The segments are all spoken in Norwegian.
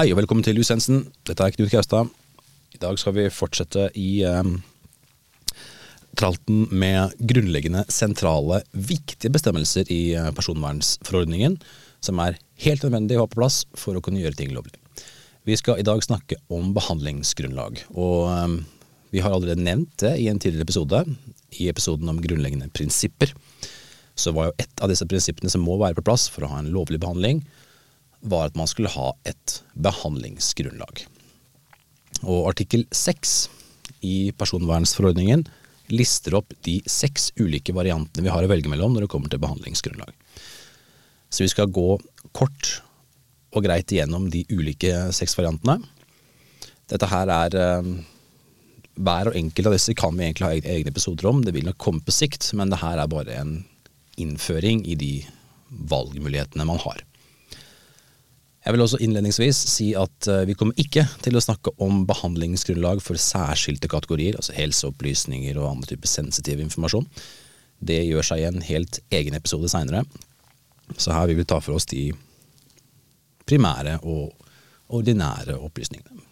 Hei og velkommen til Lusensen. Dette er Knut Kaustad. I dag skal vi fortsette i eh, tralten med grunnleggende, sentrale, viktige bestemmelser i uh, personvernsforordningen, som er helt nødvendig å ha på plass for å kunne gjøre ting lovlig. Vi skal i dag snakke om behandlingsgrunnlag. og eh, Vi har allerede nevnt det i en tidligere episode, i episoden om grunnleggende prinsipper. Så var jo et av disse prinsippene som må være på plass for å ha en lovlig behandling, var at man skulle ha et behandlingsgrunnlag. Og artikkel seks i personvernsforordningen lister opp de seks ulike variantene vi har å velge mellom når det kommer til behandlingsgrunnlag. Så vi skal gå kort og greit igjennom de ulike seks variantene. Dette her er eh, Hver og enkelt av disse kan vi egentlig ha egne episoder om. Det vil nok komme på sikt, men det her er bare en innføring i de valgmulighetene man har. Jeg vil også innledningsvis si at eh, vi kommer ikke til å snakke om behandlingsgrunnlag for særskilte kategorier, altså helseopplysninger og andre typer sensitiv informasjon. Det gjør seg i en helt egen episode seinere. Så her vil vi ta for oss de primære og ordinære opplysningene.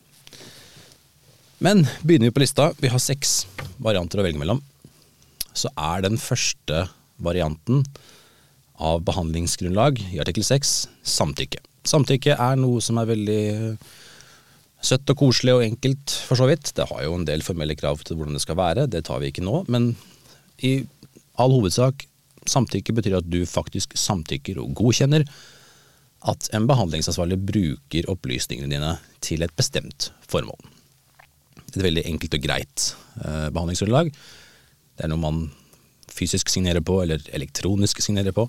Men begynner vi på lista. Vi har seks varianter å velge mellom. Så er den første varianten av behandlingsgrunnlag i artikkel 6 samtykke. Samtykke er noe som er veldig søtt og koselig og enkelt, for så vidt. Det har jo en del formelle krav til hvordan det skal være, det tar vi ikke nå. Men i all hovedsak, samtykke betyr at du faktisk samtykker og godkjenner at en behandlingsansvarlig bruker opplysningene dine til et bestemt formål. Et veldig enkelt og greit eh, behandlingsgrunnlag. Det er noe man fysisk signerer på, eller elektronisk signerer på.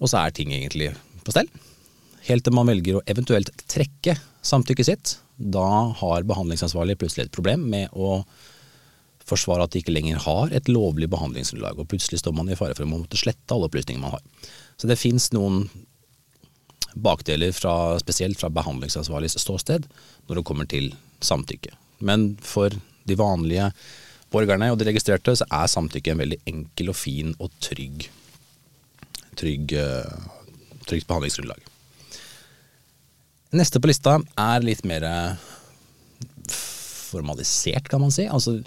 Og så er ting egentlig på stell helt til man velger å eventuelt trekke samtykket sitt. Da har behandlingsansvarlig plutselig et problem med å forsvare at de ikke lenger har et lovlig behandlingsgrunnlag, og plutselig står man i fare for å måtte slette alle opplysningene man har. Så det fins noen bakdeler, fra, spesielt fra behandlingsansvarligs ståsted, når det kommer til samtykke. Men for de vanlige borgerne og de registrerte, så er samtykke en veldig enkel og fin og trygg, trygg, uh, trygt behandlingsgrunnlag. Neste på lista er litt mer formalisert, kan man si. Altså,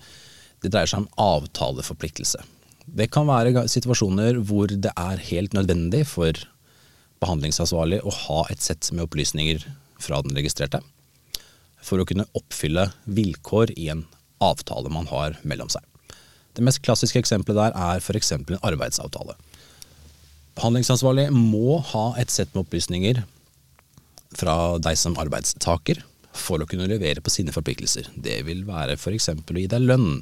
det dreier seg om avtaleforpliktelse. Det kan være situasjoner hvor det er helt nødvendig for behandlingsansvarlig å ha et sett med opplysninger fra den registrerte, for å kunne oppfylle vilkår i en avtale man har mellom seg. Det mest klassiske eksempelet der er f.eks. en arbeidsavtale. Behandlingsansvarlig må ha et sett med opplysninger fra deg som arbeidstaker for å kunne levere på sine forpliktelser. Det vil være f.eks. å gi deg lønn,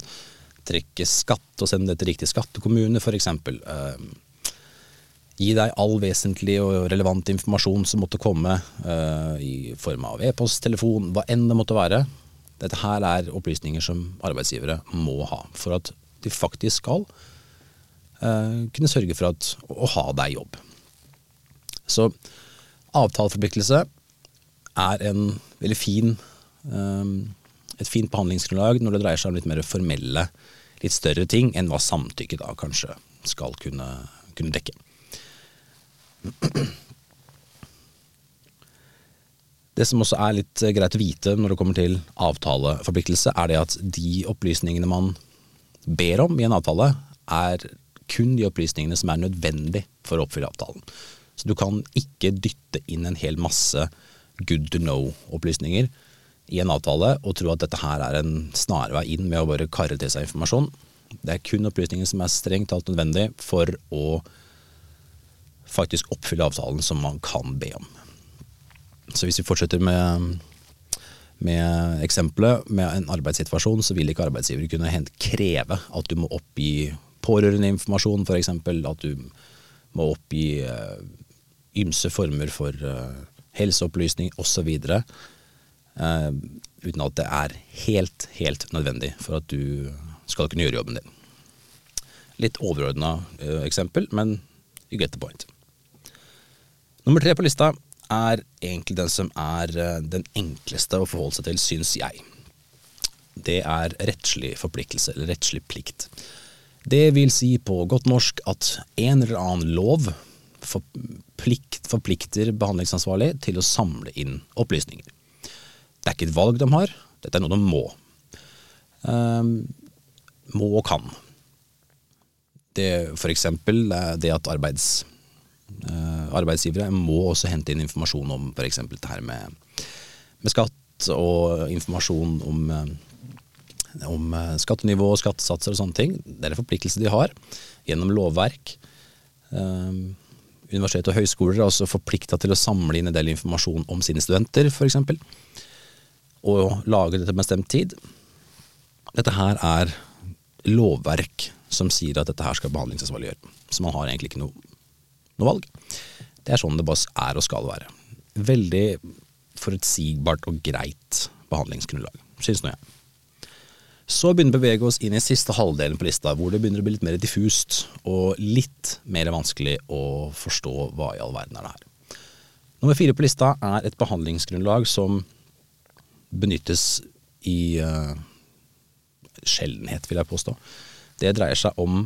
trekke skatt og sende det til riktig skattekommune f.eks. Uh, gi deg all vesentlig og relevant informasjon som måtte komme uh, i form av e-post, telefon, hva enn det måtte være. Dette her er opplysninger som arbeidsgivere må ha for at de faktisk skal uh, kunne sørge for at, å ha deg i jobb. Så avtaleforpliktelse er en veldig fin um, et fint behandlingsgrunnlag når det dreier seg om litt mer formelle, litt større ting enn hva samtykke da kanskje skal kunne, kunne dekke. Det som også er litt greit å vite når det kommer til avtaleforpliktelse, er det at de opplysningene man ber om i en avtale, er kun de opplysningene som er nødvendig for å oppfylle avtalen. Så du kan ikke dytte inn en hel masse good to know-opplysninger i en avtale og tro at dette her er en snarvei inn med å bare karre til seg informasjon. Det er kun opplysninger som er strengt talt nødvendig for å faktisk oppfylle avtalen som man kan be om. Så hvis vi fortsetter med, med eksempelet med en arbeidssituasjon, så vil ikke arbeidsgiver kunne kreve at du må oppgi pårørendeinformasjon, f.eks. At du må oppgi uh, ymse former for uh, helseopplysning osv. Uh, uten at det er helt, helt nødvendig for at du skal kunne gjøre jobben din. Litt overordna uh, eksempel, men you get the point. Nummer tre på lista er egentlig den som er uh, den enkleste å forholde seg til, syns jeg. Det er rettslig forpliktelse, eller rettslig plikt. Det vil si på godt norsk at en eller annen lov forplikt, forplikter behandlingsansvarlig til å samle inn opplysninger. Det er ikke et valg de har, dette er noe de må. Um, må og kan. Det F.eks. det at arbeids, uh, arbeidsgivere må også hente inn informasjon om f.eks. det her med, med, skatt, og informasjon om, uh, om skattenivå og skattesatser og sånne ting. Det er en forpliktelse de har gjennom lovverk. Um, universitet og høyskoler er også forplikta til å samle inn en del informasjon om sine studenter, f.eks. Og lage det til bestemt tid. Dette her er lovverk som sier at dette her skal behandlingsansvarliggjøre. Så man har egentlig ikke noe, noe valg. Det er sånn det bare er og skal være. Veldig forutsigbart og greit behandlingsgrunnlag, synes nå jeg. Så begynner vi å bevege oss inn i siste halvdelen på lista, hvor det begynner å bli litt mer diffust og litt mer vanskelig å forstå hva i all verden er det her. Nummer fire på lista er et behandlingsgrunnlag som benyttes i uh, sjeldenhet, vil jeg påstå. Det dreier seg om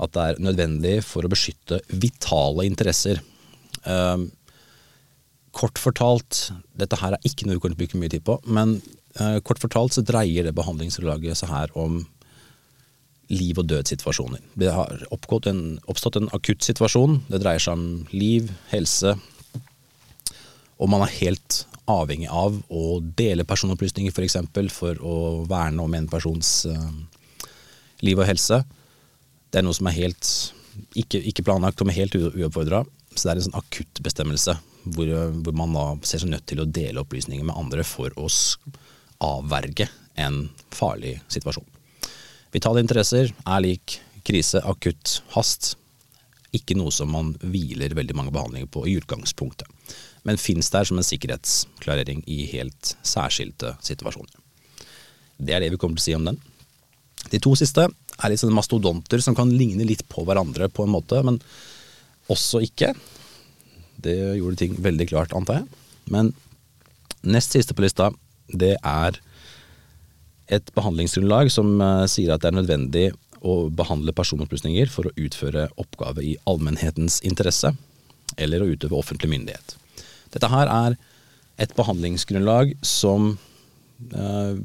at det er nødvendig for å beskytte vitale interesser. Uh, kort fortalt, dette her er ikke noe vi kommer til bruke mye tid på, men kort fortalt så dreier det behandlingsgrunnlaget seg her om liv- og død-situasjoner. Det har en, oppstått en akutt situasjon. Det dreier seg om liv, helse, og man er helt avhengig av å dele personopplysninger f.eks. For, eksempel, for å verne om en persons uh, liv og helse. Det er noe som er helt ikke, ikke planlagt og helt uoppfordra. Så det er en sånn akuttbestemmelse hvor, hvor man da ser seg nødt til å dele opplysninger med andre for å avverge en farlig situasjon. Vitale interesser er lik krise, akutt, hast. Ikke noe som man hviler veldig mange behandlinger på i utgangspunktet men fins der som en sikkerhetsklarering i helt særskilte situasjoner. Det er det vi kommer til å si om den. De to siste er litt sånne mastodonter som kan ligne litt på hverandre på en måte, men også ikke. Det gjorde ting veldig klart, antar jeg. Men nest siste på lista, det er et behandlingsgrunnlag som uh, sier at det er nødvendig å behandle personopplysninger for å utføre oppgave i allmennhetens interesse, eller å utøve offentlig myndighet. Dette her er et behandlingsgrunnlag som eh,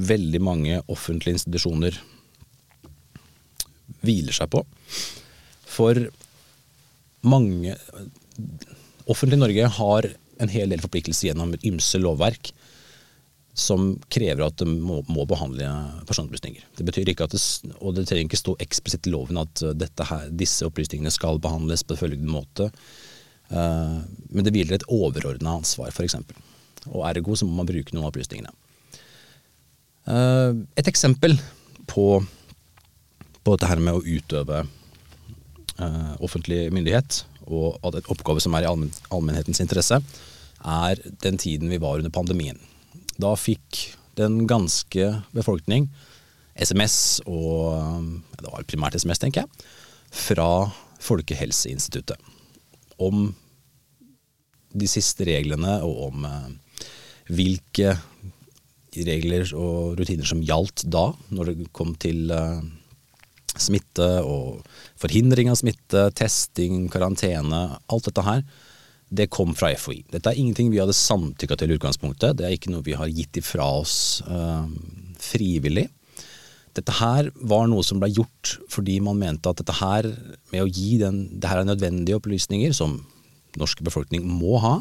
veldig mange offentlige institusjoner hviler seg på. For mange Offentlig Norge har en hel del forpliktelser gjennom ymse lovverk som krever at det må, må behandle personopplysninger. Det betyr ikke at det, og det trenger ikke stå eksplisitt i loven at her, disse opplysningene skal behandles på følgende måte. Eh, men det hviler et overordna ansvar, f.eks. Og ergo så må man bruke noen av opplysningene. Eh, et eksempel på, på dette her med å utøve offentlig myndighet, og at en oppgave som er i allmen, allmennhetens interesse, er den tiden vi var under pandemien. Da fikk den ganske befolkning SMS, og det var primært SMS, tenker jeg, fra Folkehelseinstituttet om de siste reglene og om eh, hvilke regler og rutiner som gjaldt da, når det kom til eh, smitte og forhindring av smitte, testing, karantene, alt dette her, det kom fra FHI. Dette er ingenting vi hadde samtykka til i utgangspunktet. Det er ikke noe vi har gitt ifra oss uh, frivillig. Dette her var noe som ble gjort fordi man mente at dette her med å gi den, det her er nødvendige opplysninger som norske befolkning må ha.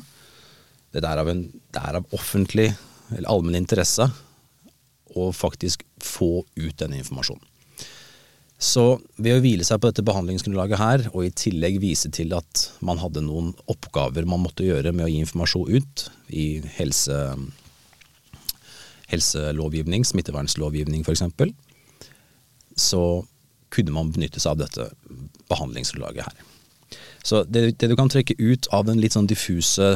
Det er av, en, det er av offentlig eller allmenn interesse å faktisk få ut denne informasjonen. Så ved å hvile seg på dette behandlingsgrunnlaget her, og i tillegg vise til at man hadde noen oppgaver man måtte gjøre med å gi informasjon ut i helse, helselovgivning, smittevernlovgivning f.eks., så kunne man benytte seg av dette behandlingsgrunnlaget her. Så det, det, du kan trekke ut av den litt sånn diffuse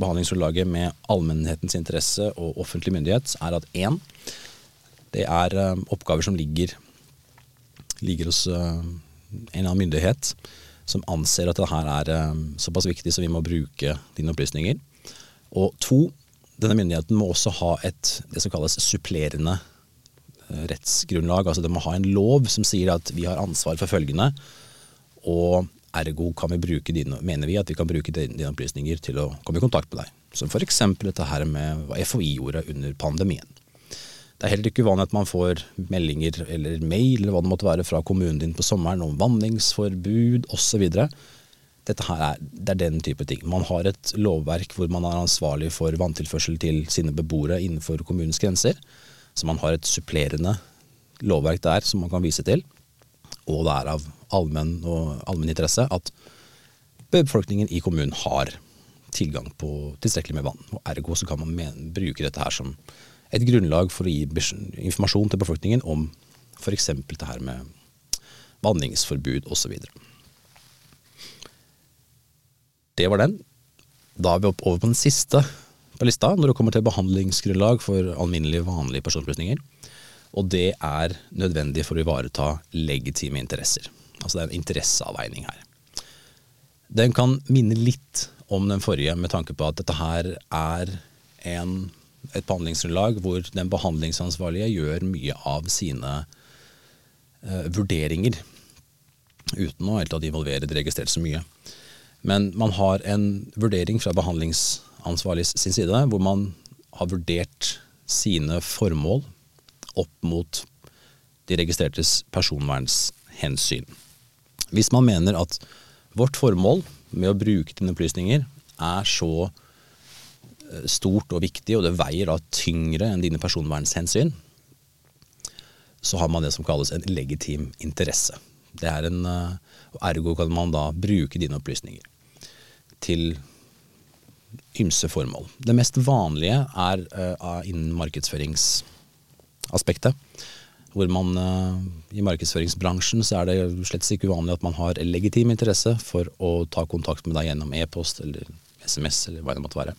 behandlingsgrunnlaget med allmennhetens interesse og offentlig myndighet, er at én, det er um, oppgaver som ligger, ligger hos uh, en eller annen myndighet som anser at det her er um, såpass viktig så vi må bruke dine opplysninger. Og to, denne myndigheten må også ha et det som kalles supplerende uh, rettsgrunnlag. Altså det må ha en lov som sier at vi har ansvar for følgende. Og Ergo kan vi bruke dine, mener vi at vi kan bruke dine opplysninger til å komme i kontakt med deg. Som f.eks. dette her med hva FHI gjorde under pandemien. Det er heller ikke uvanlig at man får meldinger eller mail eller hva det måtte være fra kommunen din på sommeren om vanningsforbud osv. Dette her er, det er den type ting. Man har et lovverk hvor man er ansvarlig for vanntilførsel til sine beboere innenfor kommunens grenser. Så man har et supplerende lovverk der som man kan vise til. Og det er av allmenn og allmenn interesse at befolkningen i kommunen har tilgang på tilstrekkelig med vann. Og ergo så kan man bruke dette her som et grunnlag for å gi informasjon til befolkningen om f.eks. det her med vanningsforbud osv. Det var den. Da er vi over på den siste på lista når det kommer til behandlingsgrunnlag for alminnelige, vanlige personopplysninger. Og det er nødvendig for å ivareta legitime interesser. Altså det er en interesseavveining her. Den kan minne litt om den forrige med tanke på at dette her er en, et behandlingsgrunnlag hvor den behandlingsansvarlige gjør mye av sine uh, vurderinger uten å helt tatt involvere det registrerte så mye. Men man har en vurdering fra behandlingsansvarlig sin side hvor man har vurdert sine formål opp mot de registrertes personvernshensyn. Hvis man mener at Vårt formål med å bruke dine opplysninger er så eh, stort og viktig, og det veier da tyngre enn dine personvernhensyn, så har man det som kalles en legitim interesse. Det er en, eh, Ergo kan man da bruke dine opplysninger til ymse formål. Det mest vanlige er uh, innen markedsføringsaspektet hvor man uh, i markedsføringsbransjen så er det slett ikke uvanlig at man har legitim interesse for å ta kontakt med deg gjennom e-post eller SMS eller hva det måtte være.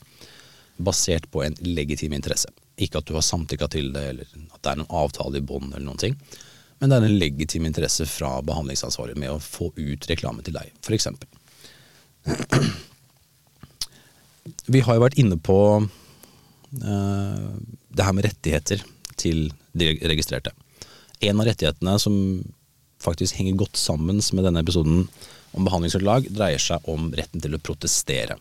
Basert på en legitim interesse. Ikke at du har samtykka til det, eller at det er noen avtale i bånd eller noen ting. Men det er en legitim interesse fra behandlingsansvarlig med å få ut reklame til deg, f.eks. Vi har jo vært inne på uh, det her med rettigheter til de registrerte. En av rettighetene som faktisk henger godt sammen med denne episoden om behandlingsgrunnlag, dreier seg om retten til å protestere.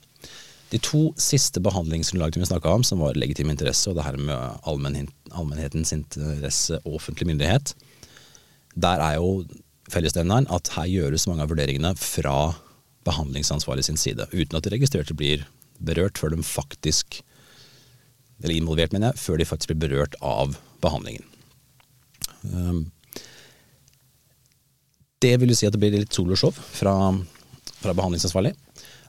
De to siste behandlingsgrunnlagene vi snakka om, som var legitim interesse og det her med allmennhetens interesse og offentlig myndighet, der er jo fellesnevneren at her gjøres mange av vurderingene fra behandlingsansvarlig sin side, uten at de registrerte blir berørt før de faktisk Eller involvert, mener jeg, før de faktisk blir berørt av behandlingen. Ehm, det vil jo si at det blir litt soloshow fra, fra behandlingsansvarlig.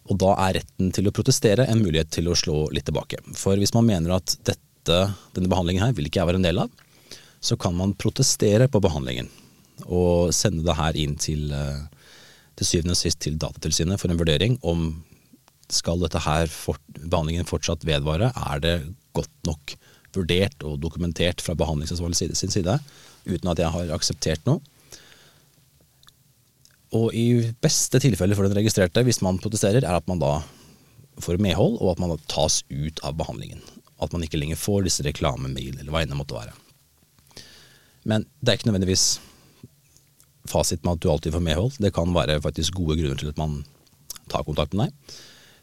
Og da er retten til å protestere en mulighet til å slå litt tilbake. For hvis man mener at dette, denne behandlingen her vil ikke jeg være en del av, så kan man protestere på behandlingen. Og sende det her inn til, eh, til syvende og sist til Datatilsynet for en vurdering om skal dette her for, behandlingen fortsatt vedvare. Er det godt nok vurdert og dokumentert fra behandlingsansvarlig sin side? uten at jeg har akseptert noe. Og i beste tilfelle for den registrerte, hvis man protesterer, er at man da får medhold, og at man da tas ut av behandlingen. At man ikke lenger får disse reklamemail, eller hva enn det måtte være. Men det er ikke nødvendigvis fasit med at du alltid får medhold. Det kan være faktisk gode grunner til at man tar kontakt med deg.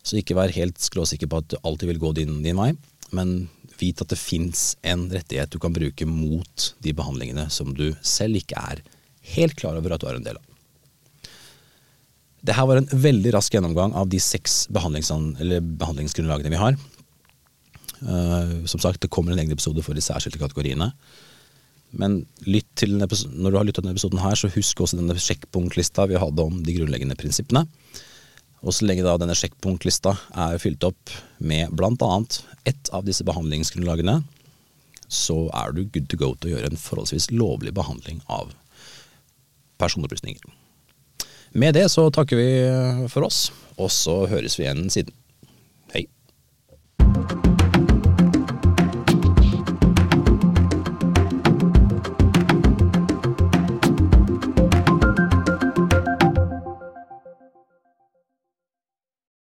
Så ikke vær helt skråsikker på at du alltid vil gå din, din vei, men vit at det fins en rettighet du kan bruke mot de behandlingene som du selv ikke er helt klar over at du er en del av. Det her var en veldig rask gjennomgang av de seks behandlingsgrunnlagene vi har. Uh, som sagt, det kommer en egen episode for de særskilte kategoriene. Men lytt til når du har lytta til denne episoden her, så husk også denne sjekkpunktlista vi hadde om de grunnleggende prinsippene. Og så lenge da denne sjekkpunktlista er fylt opp med bl.a. ett av disse behandlingsgrunnlagene, så er du good to go til å gjøre en forholdsvis lovlig behandling av personopplysninger. Med det så takker vi for oss, og så høres vi igjen siden.